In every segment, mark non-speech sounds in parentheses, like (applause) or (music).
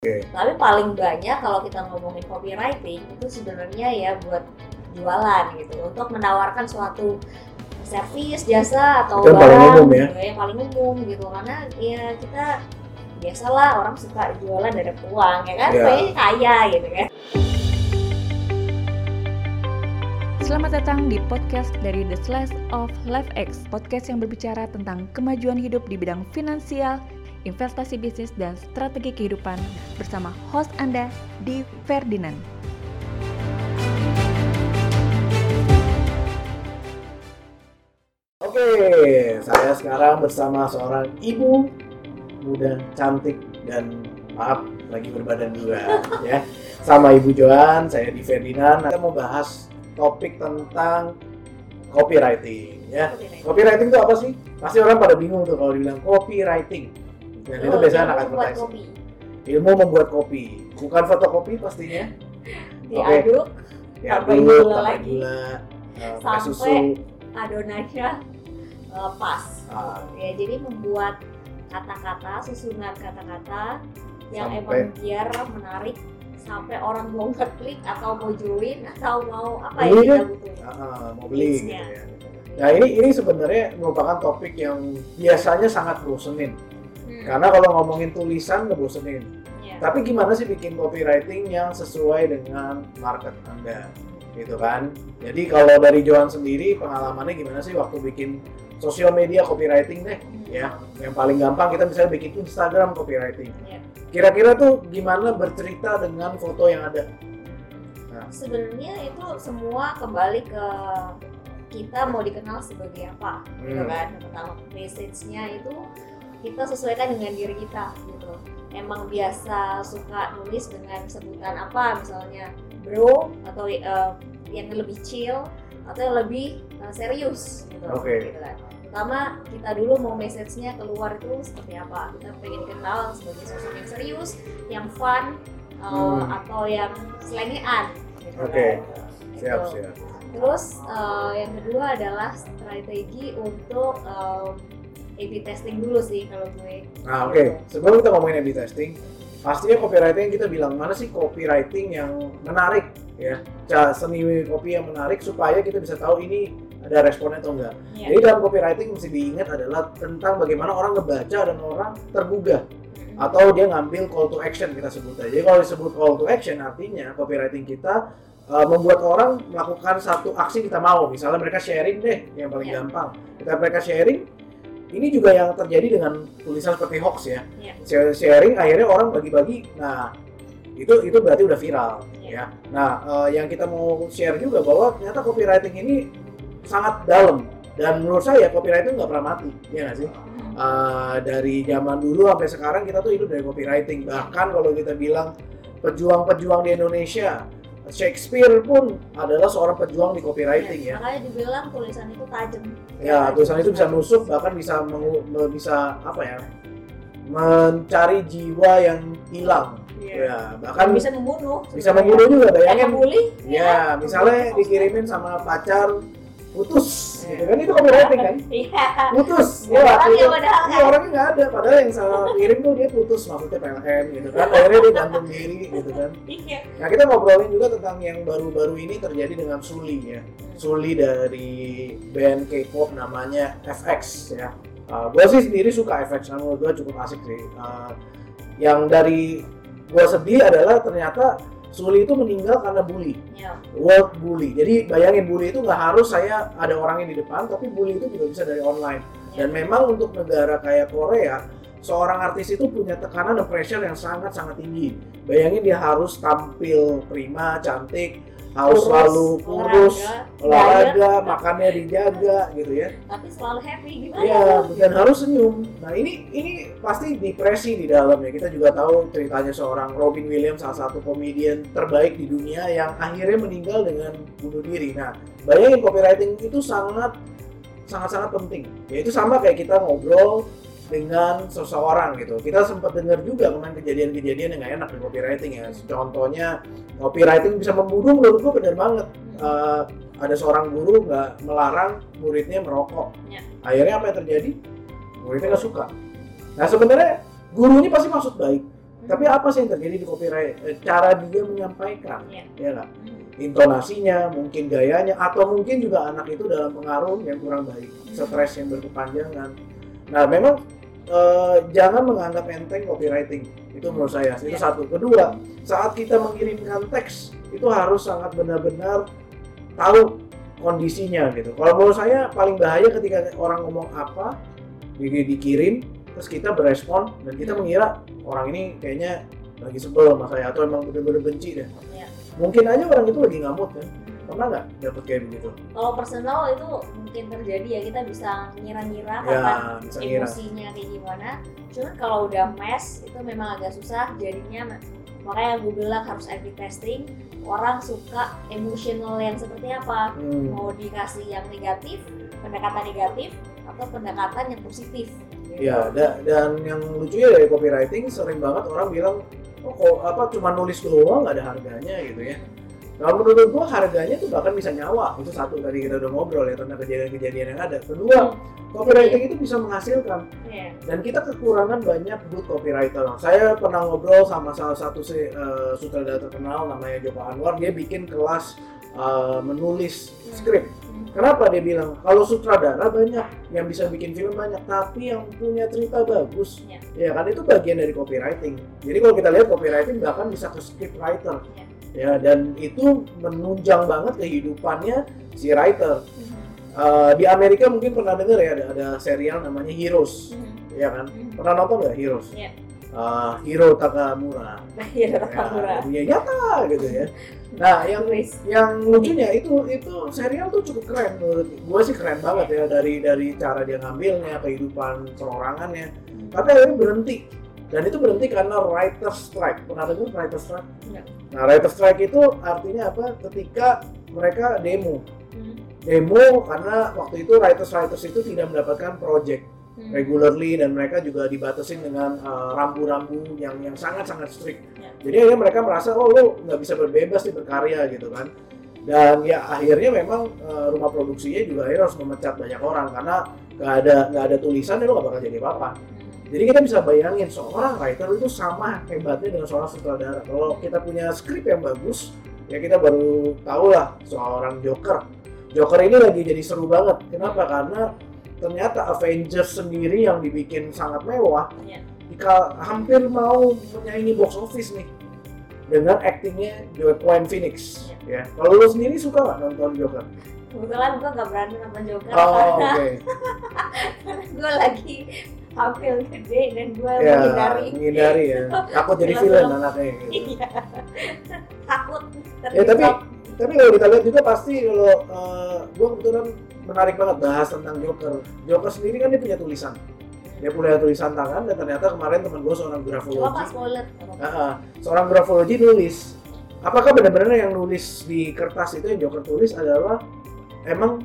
Oke. Tapi paling banyak kalau kita ngomongin copywriting itu sebenarnya ya buat jualan gitu, untuk menawarkan suatu servis, jasa atau Itu yang paling barang umum ya? gitu yang paling umum gitu karena ya kita biasalah orang suka jualan dari uang ya kan, Iya. pengen kaya gitu kan. Selamat datang di podcast dari The Slice of Life X, podcast yang berbicara tentang kemajuan hidup di bidang finansial, investasi bisnis, dan strategi kehidupan bersama host Anda, Di Ferdinand. Oke, saya sekarang bersama seorang ibu muda, cantik dan maaf lagi berbadan juga (laughs) ya. Sama Ibu Joan, saya di Ferdinand. Kita mau bahas topik tentang copywriting ya. Copywriting itu apa sih? Pasti orang pada bingung tuh kalau dibilang copywriting. Dan itu Oh, biasanya ilmu anak advertising. kopi. Ilmu membuat kopi, bukan fotokopi pastinya. (laughs) Diaduk Ya, Tambahin dulu, gula tambah lagi. gula, eh, Sampai susu. adonannya uh, pas. Ah. Ya, jadi membuat kata-kata, susunan kata-kata yang Sampai- emang biar menarik sampai orang mau ngeklik atau mau join atau mau apa Beli yang kita kan? butuhin. Ah, mau beli gitu ya. Nah ini ini sebenarnya merupakan topik yang biasanya sangat bosenin. Hmm, Karena kalau ngomongin tulisan ngebosenin. ya. Tapi gimana sih bikin copywriting yang sesuai dengan market Anda? Gitu kan. Jadi kalau dari Johan sendiri pengalamannya gimana sih waktu bikin sosial media copywriting deh ya. Yang paling gampang kita misalnya bikin Instagram copywriting. Ya. Kira-kira tuh gimana bercerita dengan foto yang ada? Sebenarnya itu semua kembali ke kita mau dikenal sebagai apa, gitu Hmm. kan. Yang Pertama message-nya itu kita sesuaikan dengan diri kita, gitu. Emang biasa suka nulis dengan sebutan apa, misalnya bro atau eh, yang lebih chill atau yang lebih eh, serius, gitu. Oke. gitu kan. Pertama kita dulu mau message-nya keluar itu seperti apa. Kita pengen dikenal sebagai sosok yang serius, yang fun, eh, Hmm. atau yang selengean. gitu Oke. kan. Siap, Gitu. siap. Terus eh, yang kedua adalah strategi untuk em, A/B testing dulu sih kalau gue. Nah, oke. Sebelum kita ngomongin A/B testing, pastinya copywriting kita bilang mana sih copywriting yang menarik ya. Seni copy yang menarik supaya kita bisa tahu ini ada responnya atau enggak. Iya. Jadi dalam copywriting mesti diingat adalah tentang bagaimana orang ngebaca dan orang tergugah Mm-mm. atau dia ngambil call to action kita sebut aja. Jadi kalau disebut call to action artinya copywriting kita uh, membuat orang melakukan satu aksi kita mau. Misalnya mereka sharing deh yang paling Iya. gampang. Ketika mereka sharing ini juga yang terjadi dengan tulisan seperti hoax ya. Iya. Share- Sharing akhirnya orang bagi-bagi. Nah, itu itu berarti udah viral Iya. ya. Nah, eh, yang kita mau share juga bahwa ternyata copywriting ini sangat dalam dan menurut saya copywriting nggak pernah mati, ya nggak sih? Uh, dari zaman dulu sampai sekarang kita tuh hidup dari copywriting. Bahkan kalau kita bilang pejuang-pejuang di Indonesia, Shakespeare pun adalah seorang pejuang di copywriting ya. Makanya dibilang tulisan itu tajam. Ya, tulisan itu bisa nusuk bahkan bisa mengu- me- bisa apa ya? mencari jiwa yang hilang. Ya, bahkan Kan bisa membunuh. bisa membunuh juga bayangin. membuli. Ya, misalnya Membunuh. dikirimin sama pacar putus, gitu kan itu copywriting kan? (laughs) Iya. Putus, Ya, ya, orangnya itu- padahal iya, kan. orangnya nggak ada, padahal yang salah kirim tuh dia putus maksudnya PLN gitu kan, akhirnya dia gantung diri gitu kan. Iya. Nah kita ngobrolin juga tentang yang baru-baru ini terjadi dengan Suli ya, Suli dari band K-pop namanya FX ya. Uh, gue sih sendiri suka FX, menurut gue cukup asik sih. Uh, yang dari gue sedih adalah ternyata Suli itu meninggal karena bully, Ya. world bully. Jadi bayangin bully itu nggak harus saya ada orangnya di depan, tapi bully itu juga bisa dari online. Dan memang untuk negara kayak Korea, seorang artis itu punya tekanan dan pressure yang sangat-sangat tinggi. Bayangin dia harus tampil prima, cantik, harus selalu kurus, olahraga, makannya dijaga gitu ya. Tapi selalu happy gimana? Iya, dan harus senyum. Nah ini ini pasti depresi di dalam ya. Kita juga tahu ceritanya seorang Robin Williams, salah satu komedian terbaik di dunia yang akhirnya meninggal dengan bunuh diri. Nah, bayangin copywriting itu sangat sangat sangat penting. Ya itu sama kayak kita ngobrol dengan seseorang gitu. Kita sempat dengar juga kemarin kejadian-kejadian yang nggak enak di copywriting ya. Contohnya copywriting bisa membunuh menurut gua bener banget. Eh, ada seorang guru nggak melarang muridnya merokok. Ya. Akhirnya apa yang terjadi? Muridnya nggak suka. Nah sebenarnya gurunya pasti maksud baik, Tapi apa sih yang terjadi di copyright? Eh, Cara dia menyampaikan, ya? Hmm. Intonasinya, mungkin gayanya, atau mungkin juga anak itu dalam pengaruh yang kurang baik, stres yang berkepanjangan. Nah, memang eh, jangan menganggap enteng copywriting. Itu menurut saya. Itu Iya. satu. Kedua, saat kita mengirimkan teks itu harus sangat benar-benar tahu kondisinya gitu. Kalau menurut saya paling bahaya ketika orang ngomong apa di- dikirim terus kita berespon dan kita mengira orang ini kayaknya lagi sebel sama saya atau emang bener-bener benci deh. Iya. Mungkin aja orang itu lagi ngamut kan. Pernah nggak dapet kayak begitu? Kalau personal itu mungkin terjadi ya kita bisa ngira-ngira Ya, kapan bisa ngira. emosinya kayak gimana. Cuman kalau udah mess itu memang agak susah jadinya makanya gue bilang harus A/B testing. Orang suka emotional yang seperti apa? Hmm. Mau dikasih yang negatif, pendekatan negatif atau pendekatan yang positif. gitu. Ya, da- dan yang lucunya dari copywriting sering banget orang bilang, oh kok apa cuma nulis doang nggak ada harganya gitu ya. Kalau menurut gua harganya tuh bahkan bisa nyawa. Itu satu tadi kita udah ngobrol ya tentang kejadian-kejadian yang ada. Kedua, copywriting itu bisa menghasilkan Iya. dan kita kekurangan banyak good copywriter. Saya pernah ngobrol sama salah satu si, eh, sutradara terkenal namanya Joko Anwar. Dia bikin kelas eh, menulis skrip. Hmm. Kenapa dia bilang kalau sutradara banyak yang bisa bikin film banyak, tapi yang punya cerita bagus, Iya. ya kan itu bagian dari copywriting. Jadi kalau kita lihat copywriting bahkan bisa ke script writer, Iya. Ya dan itu menunjang banget kehidupannya si writer. Hmm. Eh, di Amerika mungkin pernah dengar ya ada, ada serial namanya Heroes, Hmm. ya kan? Hmm. Pernah nonton nggak Heroes? Iya. Eh, Hiro Takamura, Nah, iya ya, Takamura. dunia nyata gitu ya. Nah, yang yang lucunya itu itu serial tuh cukup keren menurut gue sih keren banget ya dari dari cara dia ngambilnya kehidupan perorangannya tapi akhirnya berhenti dan itu berhenti karena writer strike pernah dengar writer strike Enggak. nah writer strike itu artinya apa ketika mereka demo Hmm. demo karena waktu itu writers writers itu tidak mendapatkan project Hmm. regularly dan mereka juga dibatasin dengan uh, rambu-rambu yang yang sangat-sangat strict. Ya. Jadi akhirnya mereka merasa oh lu nggak bisa berbebas nih berkarya gitu kan. Dan ya akhirnya memang uh, rumah produksinya juga akhirnya harus memecat banyak orang karena nggak ada nggak ada tulisan ya lu nggak bakal jadi apa-apa. Hmm. Jadi kita bisa bayangin seorang writer itu sama hebatnya dengan seorang sutradara. Kalau kita punya skrip yang bagus, ya kita baru tahu lah seorang Joker. Joker ini lagi jadi seru banget. Kenapa? Karena ternyata Avengers sendiri yang dibikin sangat mewah, Iya. jika hampir mau menyaingi box office nih dengan aktingnya Joaquin Phoenix. Ya, kalau lu sendiri suka nggak nonton Joker? Kebetulan gue gak berani nonton Joker Oh, karena oke. (laughs) gue lagi hamil gede dan gue Ya, menghindari menghindari ya. Takut jadi villain anaknya gitu. Iya. takut Ya tapi tapi kalau kita lihat juga pasti kalau uh, gue kebetulan menarik banget bahas tentang Joker. Joker sendiri kan dia punya tulisan. Dia punya tulisan tangan dan ternyata kemarin teman gue seorang Coba grafologi, pak spoiler Ah, ah. seorang grafologi nulis. Apakah benar-benar yang nulis di kertas itu yang Joker tulis adalah emang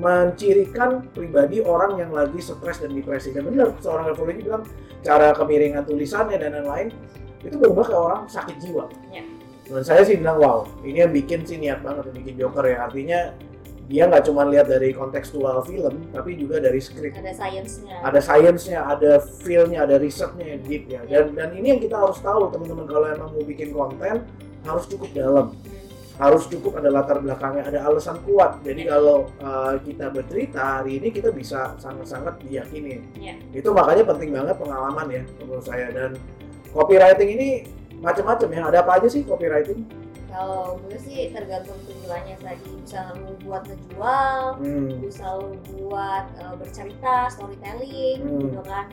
mencirikan pribadi orang yang lagi stres dan depresi dan benar seorang grafologi bilang cara kemiringan tulisannya dan lain-lain itu berubah ke orang sakit jiwa. Ya. Dan saya sih bilang wow, ini yang bikin sih niat banget yang bikin Joker ya. Artinya dia nggak cuma lihat dari kontekstual film, tapi juga dari skrip. ada sainsnya Ada sainsnya, ada feel-nya, ada risetnya yang deep ya. Dan dan ini yang kita harus tahu teman-teman kalau emang mau bikin konten harus cukup dalam, Hmm. Harus cukup ada latar belakangnya, ada alasan kuat. Jadi kalau uh, kita bercerita hari ini kita bisa sangat-sangat diyakini. Ya. Itu makanya penting banget pengalaman ya menurut saya dan copywriting ini macam-macam ya. Ada apa aja sih copywriting? kalau gue sih tergantung tujuannya tadi bisa lu buat ngejual Hmm. bisa lu buat uh, bercerita storytelling Hmm. gitu kan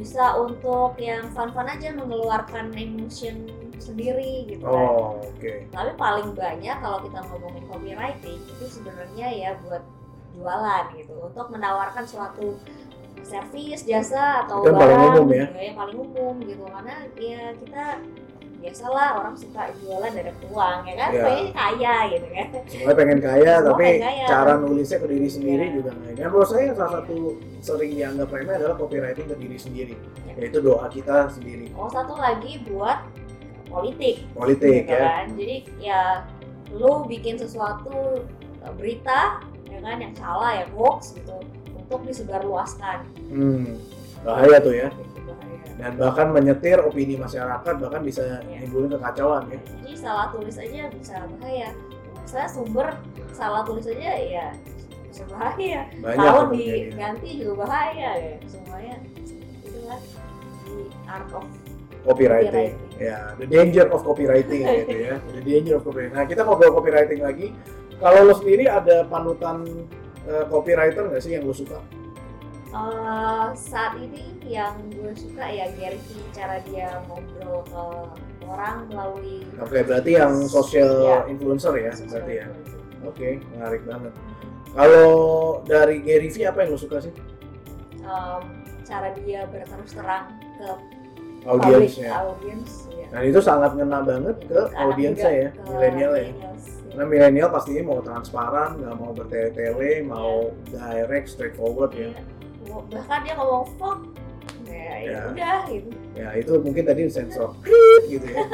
bisa untuk yang fun-fun aja mengeluarkan emotion sendiri gitu kan Oh, oke. tapi paling banyak kalau kita ngomongin copywriting itu sebenarnya ya buat jualan gitu untuk menawarkan suatu servis jasa atau Itu yang paling barang umum ya? gitu yang paling umum gitu karena ya kita biasalah orang suka jualan dari uang ya kan Iya. pengen kaya gitu kan Semuanya pengen kaya, Semua tapi pengen kaya. cara nulisnya ke diri sendiri Iya. juga nggak. Yang menurut saya salah satu sering dianggap remeh adalah copywriting ke diri sendiri, Iya. yaitu doa kita sendiri. oh satu lagi buat politik Politik gitu ya. kan jadi ya lu bikin sesuatu uh, berita ya kan yang salah ya hoax gitu untuk disebarluaskan Hmm, bahaya tuh ya. Bahaya. dan bahkan menyetir opini masyarakat bahkan bisa nimbulin kekacauan ya jadi salah tulis aja bisa bahaya saya sumber salah tulis aja ya bisa bahaya banyak terjadi. diganti juga bahaya ya semuanya itu kan di art of copywriting. Copywriting. Ya, the danger of copywriting (laughs) gitu ya. The danger of copywriting. Nah, kita ngobrol copywriting lagi. Kalau lo sendiri ada panutan eh, copywriter nggak sih yang lo suka? Eh, saat ini yang gue suka ya Gary cara dia ngobrol ke orang melalui Oke, berarti yang social Ya. influencer ya, social berarti ya. Oke, menarik banget. Kalau dari Gary Vee apa yang lo suka sih? Em, cara dia berterus terang ke Audiensnya. audience ya. Dan itu sangat ngena banget ke audiensnya ya, milenial ya. millennials, ya. Karena milenial pastinya mau transparan, nggak mau bertele-tele, mau direct, straightforward ya. Iya. bahkan dia ngomong fuck ya, ya Ya. udah gitu Ya itu mungkin tadi sensor gitu ya.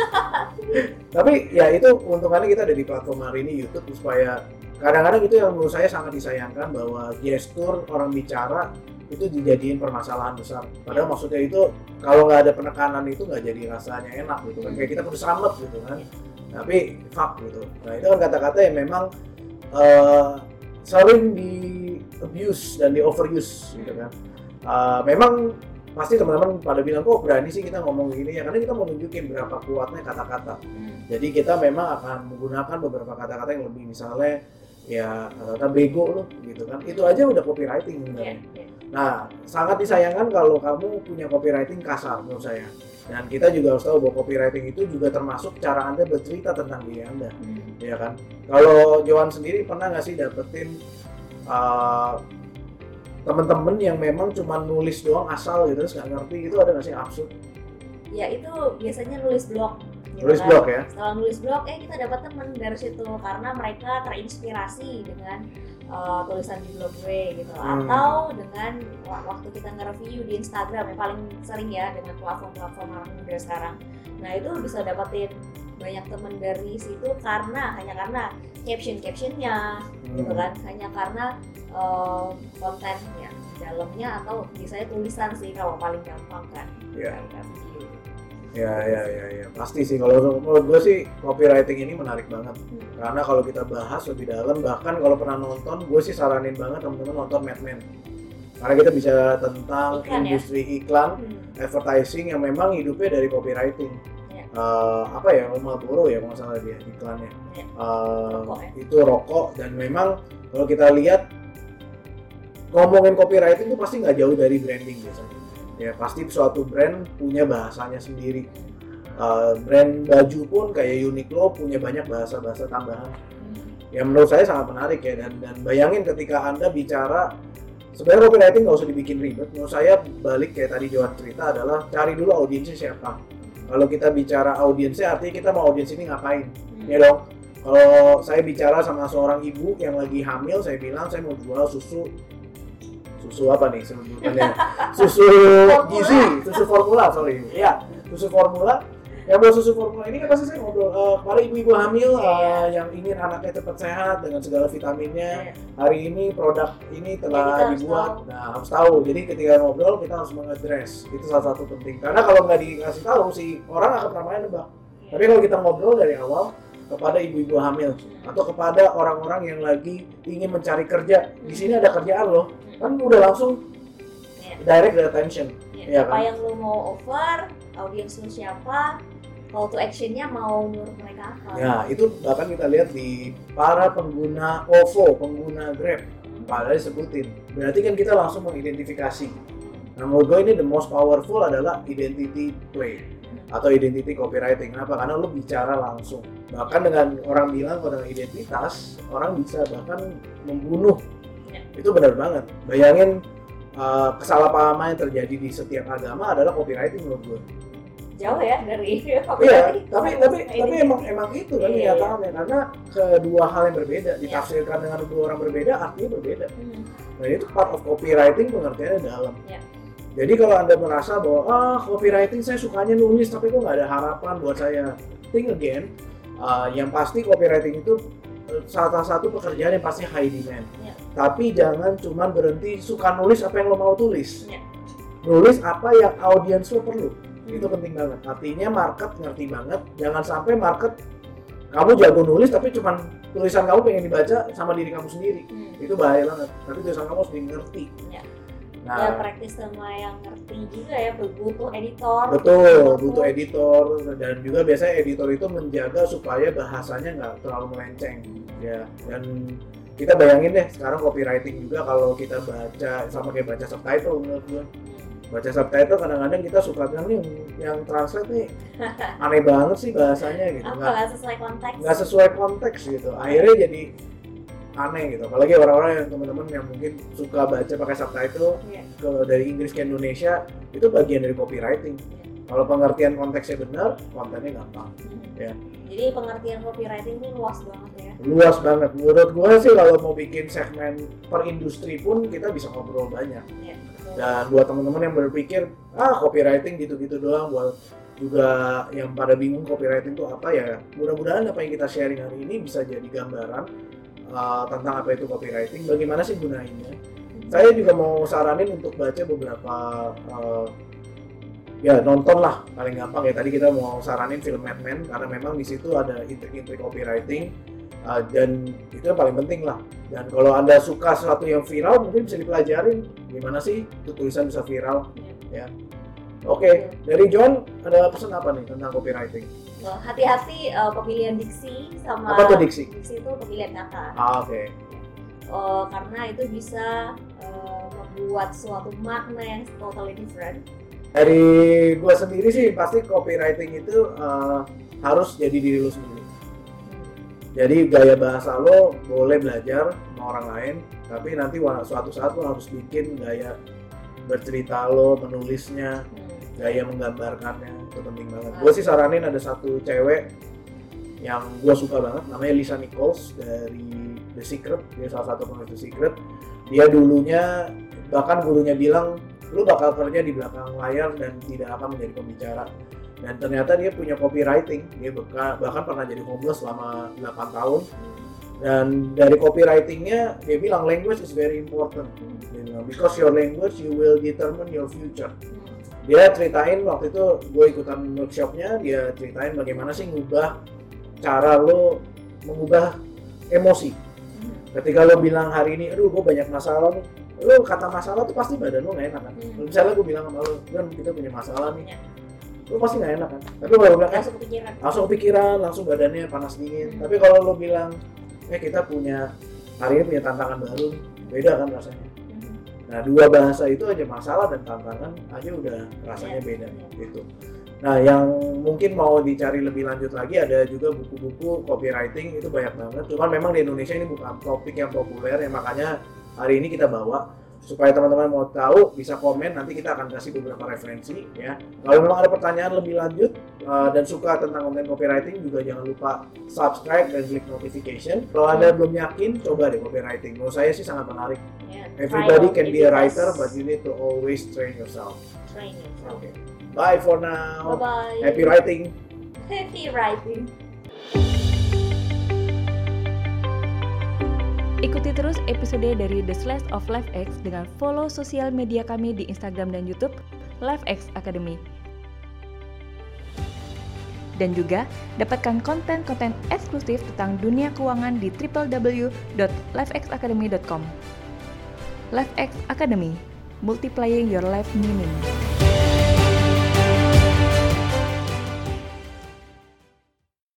(laughs) Tapi ya itu untungannya kita ada di platform hari ini YouTube supaya kadang-kadang itu yang menurut saya sangat disayangkan bahwa gestur orang bicara itu dijadiin permasalahan besar. Padahal maksudnya itu kalau nggak ada penekanan itu nggak jadi rasanya enak gitu kan. Kayak kita kudu selamat gitu kan. Tapi fuck gitu. Nah itu kan kata-kata yang memang eh, sering di abuse dan di overuse gitu kan. Eh, memang pasti teman-teman pada bilang kok berani sih kita ngomong gini ya karena kita mau nunjukin berapa kuatnya kata-kata Hmm. jadi kita memang akan menggunakan beberapa kata-kata yang lebih misalnya ya kata-kata bego loh gitu kan itu aja udah copywriting Iya, sebenarnya iya. Nah sangat disayangkan kalau kamu punya copywriting kasar menurut saya dan kita juga harus tahu bahwa copywriting itu juga termasuk cara anda bercerita tentang diri anda Hmm. ya kan? Kalau Johan sendiri pernah nggak sih dapetin uh, temen-temen yang memang cuma nulis doang asal gitu terus nggak ngerti? Itu ada nggak sih absurd? Ya itu biasanya nulis blog gitu nulis kan. blog ya? Setelah nulis blog eh kita dapat temen dari situ karena mereka terinspirasi dengan uh, tulisan di blog gue gitu Hmm. atau dengan wa- waktu kita nge-review di Instagram yang paling sering ya dengan platform-platform anak muda sekarang nah itu bisa dapetin banyak temen dari situ karena hanya karena caption captionnya gitu Hmm. kan hanya karena uh, kontennya dalamnya atau biasanya tulisan sih kalau paling gampang kan. Kayak video. Ya ya ya ya pasti sih kalau menurut gue sih copywriting ini menarik banget Hmm. karena kalau kita bahas lebih dalam bahkan kalau pernah nonton gue sih saranin banget teman-teman nonton Mad Men karena kita bisa tentang Iklan ya? industri iklan Hmm. advertising yang memang hidupnya dari copywriting. Iya. Eh, apa ya Marlboro ya kalau nggak salah dia iklannya. Rokok ya? Itu rokok dan memang kalau kita lihat ngomongin copywriting itu pasti nggak jauh dari branding biasanya. Ya pasti suatu brand punya bahasanya sendiri. Eh, brand baju pun kayak Uniqlo punya banyak bahasa-bahasa tambahan. Yang menurut saya sangat menarik ya dan dan bayangin ketika anda bicara sebenarnya copywriting nggak usah dibikin ribet. Menurut saya balik kayak tadi Johan cerita adalah cari dulu audiensnya siapa. Kalau kita bicara audiensnya artinya kita mau audiens ini ngapain? Hmm. ya dong. Kalau saya bicara sama seorang ibu yang lagi hamil saya bilang saya mau jual susu susu apa nih sebutannya (laughs) susu gizi susu formula sorry. Ya susu formula. Yang buat susu formula ini kan pasti saya ngobrol eh, para ibu-ibu hamil Iya. yang ingin anaknya cepat sehat dengan segala vitaminnya Iya. hari ini produk ini telah harus dibuat. tahu. nah harus tahu. Jadi ketika ngobrol kita harus mengadres. Itu salah satu penting. Karena kalau nggak dikasih tahu si orang akan namanya nebak Iya. tapi kalau kita ngobrol dari awal kepada ibu-ibu hamil atau kepada orang-orang yang lagi ingin mencari kerja. Di sini ada kerjaan loh kan udah langsung Iya. direct attention Ya, Iya apa kan? yang lu mau offer, audiens lu siapa, call to actionnya mau menurut mereka apa? Ya, itu bahkan kita lihat di para pengguna OVO, pengguna Grab, padahal disebutin. Berarti kan kita langsung mengidentifikasi. Nah, menurut gue ini the most powerful adalah identity play atau identity copywriting. Kenapa? Karena lu bicara langsung. Bahkan dengan orang bilang kalau dengan identitas, orang bisa bahkan membunuh. Itu benar banget. Bayangin uh, kesalahpahaman yang terjadi di setiap agama adalah copywriting menurut gue. Jauh ya dari Iya, (laughs) copywriting. tapi Sama tapi tapi ini. emang emang itu kan Iya, kenyataannya karena kedua hal yang berbeda ditafsirkan dengan dua orang berbeda artinya berbeda. Hmm. Nah itu part of copywriting pengertiannya dalam. Iya. Jadi kalau anda merasa bahwa ah copywriting saya sukanya nulis tapi kok nggak ada harapan buat saya, think again. Uh, yang pasti copywriting itu uh, salah satu pekerjaan yang pasti high demand. Iya. Tapi jangan cuma berhenti suka nulis apa yang lo mau tulis. Iya. nulis apa yang audiens lo perlu. Itu penting banget. Artinya market ngerti banget. Jangan sampai market kamu jago nulis tapi cuman tulisan kamu pengen dibaca sama diri kamu sendiri. Hmm. itu bahaya banget. Tapi tulisan kamu harus dimengerti Ya. nah. Ya praktis sama yang ngerti juga ya butuh editor. Betul butuh- butuh editor. Dan juga biasanya editor itu menjaga supaya bahasanya nggak terlalu melenceng. Ya dan kita bayangin deh sekarang copywriting juga kalau kita baca sama kayak baca subtitle menurut gue baca subtitle kadang-kadang kita suka bilang nih yang translate nih (laughs) aneh banget sih bahasanya gitu. Nggak sesuai konteks? nggak sesuai konteks gitu. Akhirnya jadi aneh gitu. Apalagi orang-orang yang teman-teman yang mungkin suka baca pakai subtitle Iya. ke dari Inggris ke Indonesia itu bagian dari copywriting kalau pengertian konteksnya benar kontennya gampang Hmm. Ya. jadi pengertian copywriting ini luas banget ya luas banget menurut gue sih kalau mau bikin segmen per industri pun kita bisa ngobrol banyak ya betul. dan buat teman-teman yang berpikir ah copywriting gitu-gitu doang buat juga yang pada bingung copywriting itu apa ya mudah-mudahan apa yang kita sharing hari ini bisa jadi gambaran uh, tentang apa itu copywriting bagaimana sih gunainnya saya juga mau saranin untuk baca beberapa uh, ya nonton lah paling gampang ya tadi kita mau saranin film Mad Men karena memang di situ ada intrik-intrik copywriting uh, dan itu yang paling penting lah. Dan kalau anda suka sesuatu yang viral mungkin bisa dipelajarin. Gimana sih itu tulisan bisa viral? Ya. oke dari John ada pesan apa nih tentang copywriting? Hati-hati uh, pemilihan diksi sama apa tuh diksi? diksi itu pemilihan kata. Ah, oke. Uh, karena itu bisa uh, membuat suatu makna yang totally different dari gua sendiri sih pasti copywriting itu uh, harus jadi diri lu sendiri. Jadi gaya bahasa lo boleh belajar sama orang lain tapi nanti suatu saat lo harus bikin gaya bercerita lo menulisnya gaya menggambarkannya itu penting banget. Gue sih saranin ada satu cewek yang gue suka banget namanya Lisa Nichols dari The Secret. Dia salah satu penulis The Secret. Dia dulunya bahkan gurunya bilang lu bakal kerja di belakang layar dan tidak akan menjadi pembicara. Dan ternyata dia punya copywriting. Dia beka- bahkan pernah jadi homeless selama 8 tahun. Dan dari copywritingnya dia bilang language is very important. Dia bilang because your language you will determine your future. Dia ceritain waktu itu gue ikutan workshopnya dia ceritain bagaimana sih ngubah cara lo mengubah emosi. Hmm. ketika lo bilang hari ini aduh gue banyak masalah nih lo kata masalah tuh pasti badan lo nggak enak kan Hmm. misalnya gue bilang sama lo kan kita punya masalah nih Ya. lo pasti nggak enak kan tapi kalau lo bilang eh, langsung kepikiran langsung kepikiran langsung badannya panas dingin tapi kalau lo bilang eh kita punya hari ini punya tantangan baru beda kan rasanya Hmm. Nah dua bahasa itu aja masalah dan tantangan aja udah rasanya Ya, beda gitu. Nah yang mungkin mau dicari lebih lanjut lagi ada juga buku-buku copywriting itu banyak banget. Cuman memang di Indonesia ini bukan topik yang populer ya makanya hari ini kita bawa supaya teman-teman mau tahu bisa komen nanti kita akan kasih beberapa referensi ya. Kalau memang ada pertanyaan lebih lanjut uh, dan suka tentang konten copywriting juga jangan lupa subscribe dan klik notification. Kalau anda belum yakin coba deh copywriting. Menurut saya sih sangat menarik. Ya, Everybody can be a writer, but you need to always train yourself. train yourself. Okay. Bye for now. Bye bye. Happy writing. Happy writing. Ikuti terus episode dari The Slash of LifeX dengan follow sosial media kami di Instagram dan YouTube LifeX Academy. Dan juga dapatkan konten-konten eksklusif tentang dunia keuangan di www.lifexacademy.com. LifeX Academy, multiplying your life meaning.